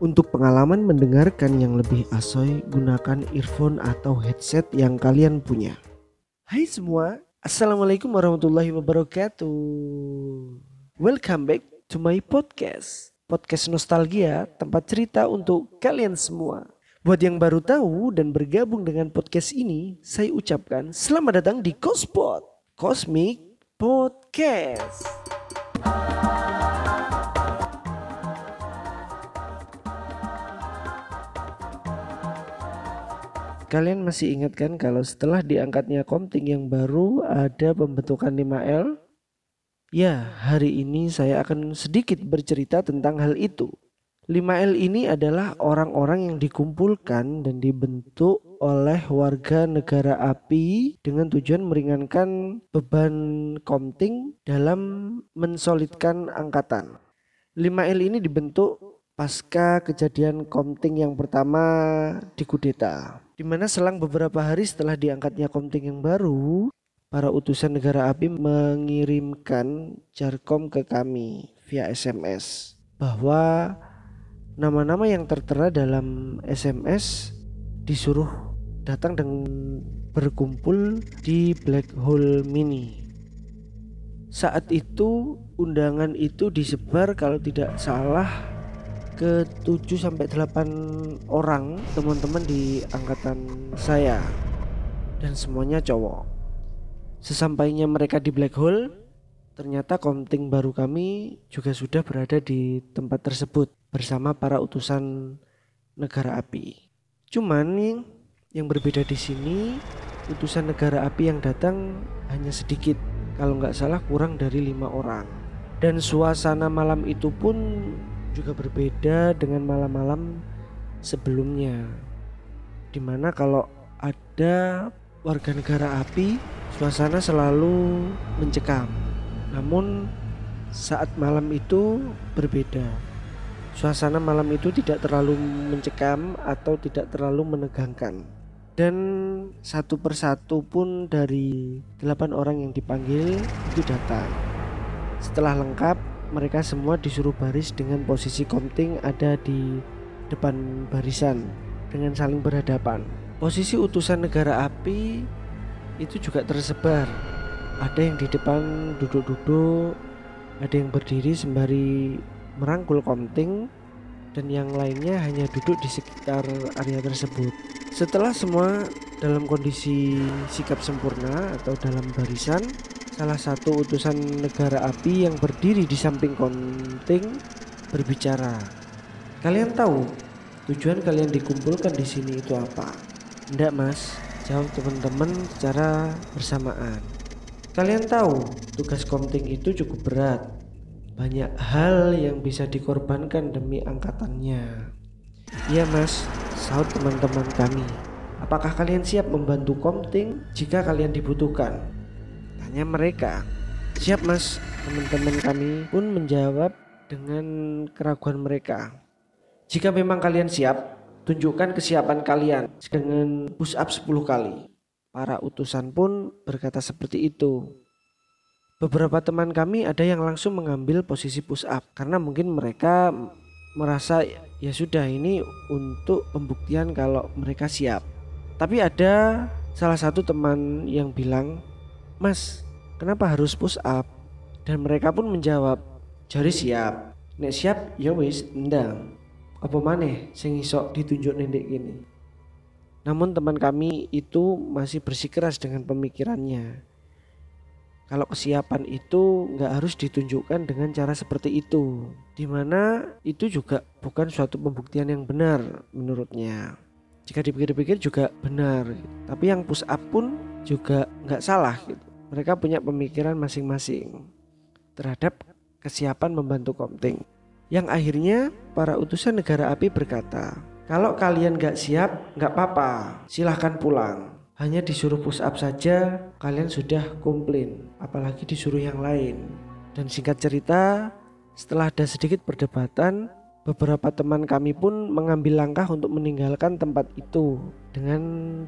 Untuk pengalaman mendengarkan yang lebih asoy, gunakan earphone atau headset yang kalian punya. Hai semua, Assalamualaikum warahmatullahi wabarakatuh. Welcome back to my podcast. Podcast Nostalgia, tempat cerita untuk kalian semua. Buat yang baru tahu dan bergabung dengan podcast ini, saya ucapkan selamat datang di Kospot, Cosmic Podcast. Kalian masih ingat kan kalau setelah diangkatnya Komting yang baru ada pembentukan 5L? Ya, hari ini saya akan sedikit bercerita tentang hal itu. 5L ini adalah orang-orang yang dikumpulkan dan dibentuk oleh warga negara api dengan tujuan meringankan beban Komting dalam mensolidkan angkatan. 5L ini dibentuk pasca kejadian Komting yang pertama di kudeta di mana selang beberapa hari setelah diangkatnya Komting yang baru, para utusan negara api mengirimkan jarkom ke kami via SMS bahwa nama-nama yang tertera dalam SMS disuruh datang dan berkumpul di Black Hole Mini. Saat itu undangan itu disebar kalau tidak salah ke 7 sampai 8 orang teman-teman di angkatan saya dan semuanya cowok. Sesampainya mereka di black hole, ternyata komting baru kami juga sudah berada di tempat tersebut bersama para utusan negara api. Cuman yang berbeda di sini, utusan negara api yang datang hanya sedikit, kalau nggak salah kurang dari lima orang. Dan suasana malam itu pun juga berbeda dengan malam-malam sebelumnya. Di mana kalau ada warga negara api, suasana selalu mencekam. Namun saat malam itu berbeda. Suasana malam itu tidak terlalu mencekam atau tidak terlalu menegangkan. Dan satu persatu pun dari delapan orang yang dipanggil itu datang. Setelah lengkap, mereka semua disuruh baris dengan posisi komting ada di depan barisan dengan saling berhadapan. Posisi utusan negara api itu juga tersebar. Ada yang di depan duduk-duduk, ada yang berdiri sembari merangkul komting dan yang lainnya hanya duduk di sekitar area tersebut. Setelah semua dalam kondisi sikap sempurna atau dalam barisan, salah satu utusan negara api yang berdiri di samping konting berbicara. Kalian tahu tujuan kalian dikumpulkan di sini itu apa? Enggak mas, jawab teman-teman secara bersamaan. Kalian tahu tugas konting itu cukup berat. Banyak hal yang bisa dikorbankan demi angkatannya. Iya mas, sahut teman-teman kami. Apakah kalian siap membantu Komting jika kalian dibutuhkan? Tanya mereka. Siap mas, teman-teman kami pun menjawab dengan keraguan mereka. Jika memang kalian siap, tunjukkan kesiapan kalian dengan push up 10 kali. Para utusan pun berkata seperti itu. Beberapa teman kami ada yang langsung mengambil posisi push up karena mungkin mereka merasa ya sudah ini untuk pembuktian kalau mereka siap. Tapi ada salah satu teman yang bilang Mas, kenapa harus push up? Dan mereka pun menjawab, jari siap. Nek siap, ya wis, ndang. Apa maneh sing iso ditunjuk nendek gini. Namun teman kami itu masih bersikeras dengan pemikirannya. Kalau kesiapan itu nggak harus ditunjukkan dengan cara seperti itu, di mana itu juga bukan suatu pembuktian yang benar menurutnya. Jika dipikir-pikir juga benar, tapi yang push up pun juga nggak salah gitu mereka punya pemikiran masing-masing terhadap kesiapan membantu Komting. Yang akhirnya para utusan negara api berkata, kalau kalian gak siap, gak apa-apa, silahkan pulang. Hanya disuruh push up saja, kalian sudah komplain, apalagi disuruh yang lain. Dan singkat cerita, setelah ada sedikit perdebatan, beberapa teman kami pun mengambil langkah untuk meninggalkan tempat itu dengan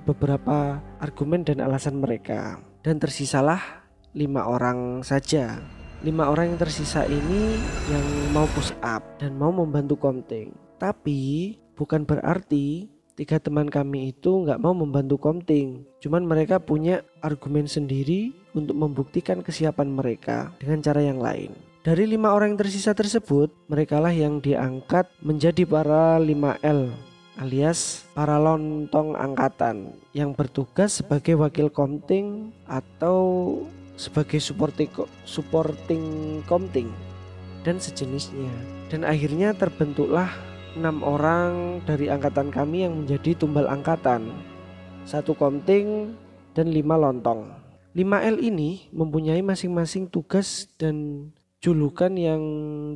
beberapa argumen dan alasan mereka dan tersisalah lima orang saja. Lima orang yang tersisa ini yang mau push up dan mau membantu Komting. Tapi bukan berarti tiga teman kami itu nggak mau membantu Komting. Cuman mereka punya argumen sendiri untuk membuktikan kesiapan mereka dengan cara yang lain. Dari lima orang yang tersisa tersebut, merekalah yang diangkat menjadi para 5L alias para lontong angkatan yang bertugas sebagai wakil komting atau sebagai supporting supporting komting dan sejenisnya. Dan akhirnya terbentuklah enam orang dari angkatan kami yang menjadi tumbal angkatan. Satu komting dan lima lontong. 5L ini mempunyai masing-masing tugas dan julukan yang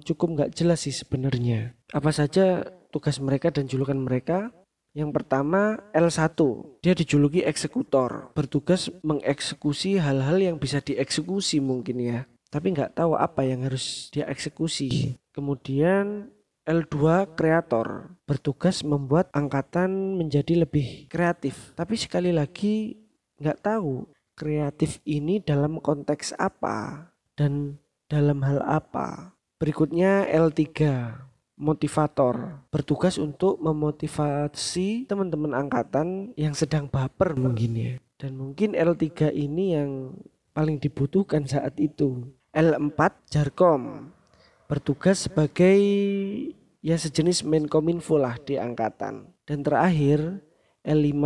cukup nggak jelas sih sebenarnya. Apa saja tugas mereka dan julukan mereka? Yang pertama L1, dia dijuluki eksekutor, bertugas mengeksekusi hal-hal yang bisa dieksekusi mungkin ya. Tapi nggak tahu apa yang harus dia eksekusi. Kemudian L2 kreator bertugas membuat angkatan menjadi lebih kreatif. Tapi sekali lagi nggak tahu kreatif ini dalam konteks apa dan dalam hal apa. Berikutnya L3 motivator bertugas untuk memotivasi teman-teman angkatan yang sedang baper mungkin ya. Dan mungkin L3 ini yang paling dibutuhkan saat itu. L4 Jarkom bertugas sebagai ya sejenis Menkominfo lah di angkatan. Dan terakhir L5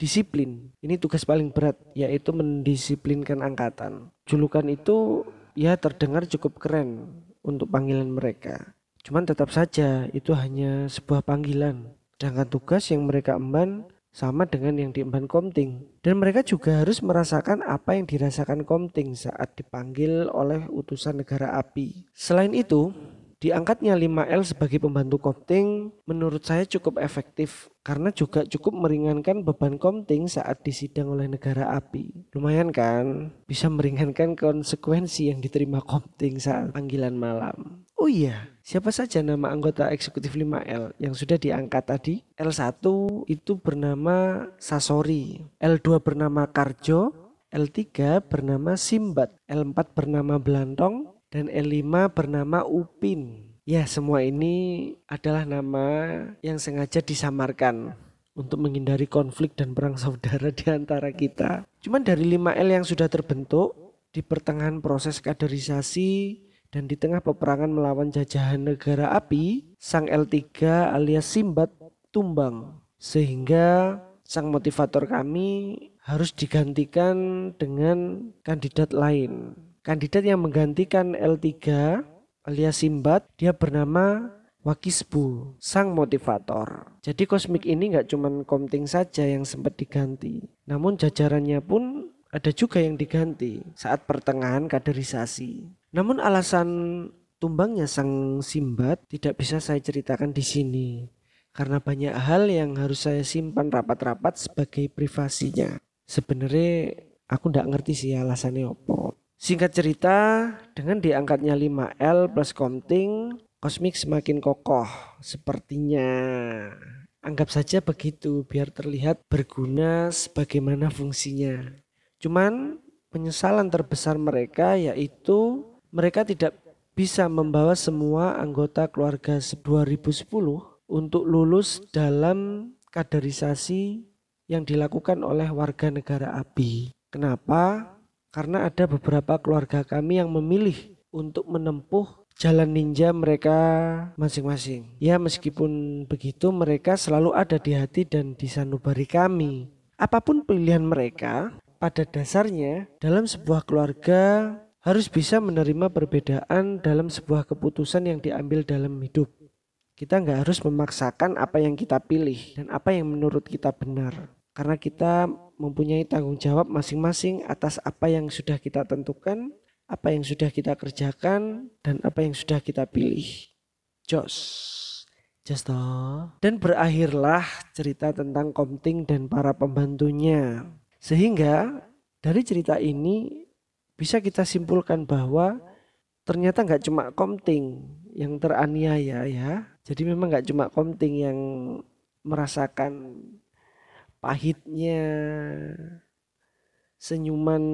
disiplin. Ini tugas paling berat yaitu mendisiplinkan angkatan. Julukan itu ya terdengar cukup keren untuk panggilan mereka. Cuman tetap saja itu hanya sebuah panggilan. Sedangkan tugas yang mereka emban sama dengan yang diemban Komting. Dan mereka juga harus merasakan apa yang dirasakan Komting saat dipanggil oleh utusan negara api. Selain itu, diangkatnya 5L sebagai pembantu Komting menurut saya cukup efektif karena juga cukup meringankan beban Komting saat disidang oleh negara api. Lumayan kan? Bisa meringankan konsekuensi yang diterima Komting saat panggilan malam. Oh iya, siapa saja nama anggota eksekutif 5L yang sudah diangkat tadi? L1 itu bernama Sasori, L2 bernama Karjo, L3 bernama Simbat, L4 bernama Belantong, dan L5 bernama Upin. Ya, semua ini adalah nama yang sengaja disamarkan untuk menghindari konflik dan perang saudara di antara kita. Cuman dari 5L yang sudah terbentuk di pertengahan proses kaderisasi dan di tengah peperangan melawan jajahan negara api, sang L3 alias Simbat tumbang. Sehingga sang motivator kami harus digantikan dengan kandidat lain. Kandidat yang menggantikan L3 alias Simbat, dia bernama Wakisbu, sang motivator. Jadi kosmik ini nggak cuma komting saja yang sempat diganti, namun jajarannya pun ada juga yang diganti saat pertengahan kaderisasi. Namun alasan tumbangnya sang Simbat tidak bisa saya ceritakan di sini karena banyak hal yang harus saya simpan rapat-rapat sebagai privasinya. Sebenarnya aku tidak ngerti sih alasannya apa. Singkat cerita, dengan diangkatnya 5L plus Komting, Kosmik semakin kokoh sepertinya. Anggap saja begitu biar terlihat berguna sebagaimana fungsinya. Cuman penyesalan terbesar mereka yaitu mereka tidak bisa membawa semua anggota keluarga 2010 untuk lulus dalam kaderisasi yang dilakukan oleh warga negara ABI. Kenapa? Karena ada beberapa keluarga kami yang memilih untuk menempuh jalan ninja mereka masing-masing. Ya meskipun begitu mereka selalu ada di hati dan di sanubari kami. Apa pun pilihan mereka, pada dasarnya dalam sebuah keluarga harus bisa menerima perbedaan dalam sebuah keputusan yang diambil dalam hidup. Kita nggak harus memaksakan apa yang kita pilih dan apa yang menurut kita benar. Karena kita mempunyai tanggung jawab masing-masing atas apa yang sudah kita tentukan, apa yang sudah kita kerjakan, dan apa yang sudah kita pilih. Jos. Just Dan berakhirlah cerita tentang Komting dan para pembantunya. Sehingga dari cerita ini bisa kita simpulkan bahwa ternyata nggak cuma Komting yang teraniaya ya. Jadi memang nggak cuma Komting yang merasakan pahitnya senyuman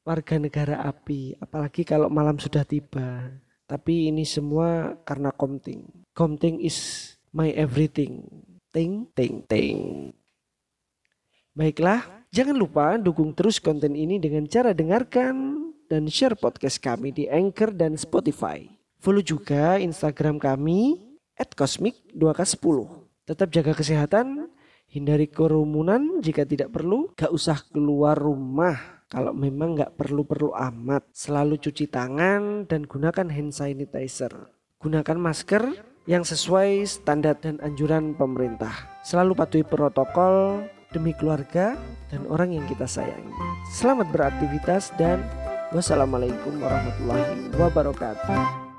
warga negara api, apalagi kalau malam sudah tiba. Tapi ini semua karena Komting. Komting is my everything. Ting, ting, ting. Baiklah, jangan lupa dukung terus konten ini dengan cara dengarkan dan share podcast kami di Anchor dan Spotify. Follow juga Instagram kami at cosmic 2K10. Tetap jaga kesehatan, hindari kerumunan jika tidak perlu, gak usah keluar rumah kalau memang gak perlu-perlu amat. Selalu cuci tangan dan gunakan hand sanitizer. Gunakan masker yang sesuai standar dan anjuran pemerintah. Selalu patuhi protokol demi keluarga dan orang yang kita sayangi. Selamat beraktivitas dan wassalamualaikum warahmatullahi wabarakatuh.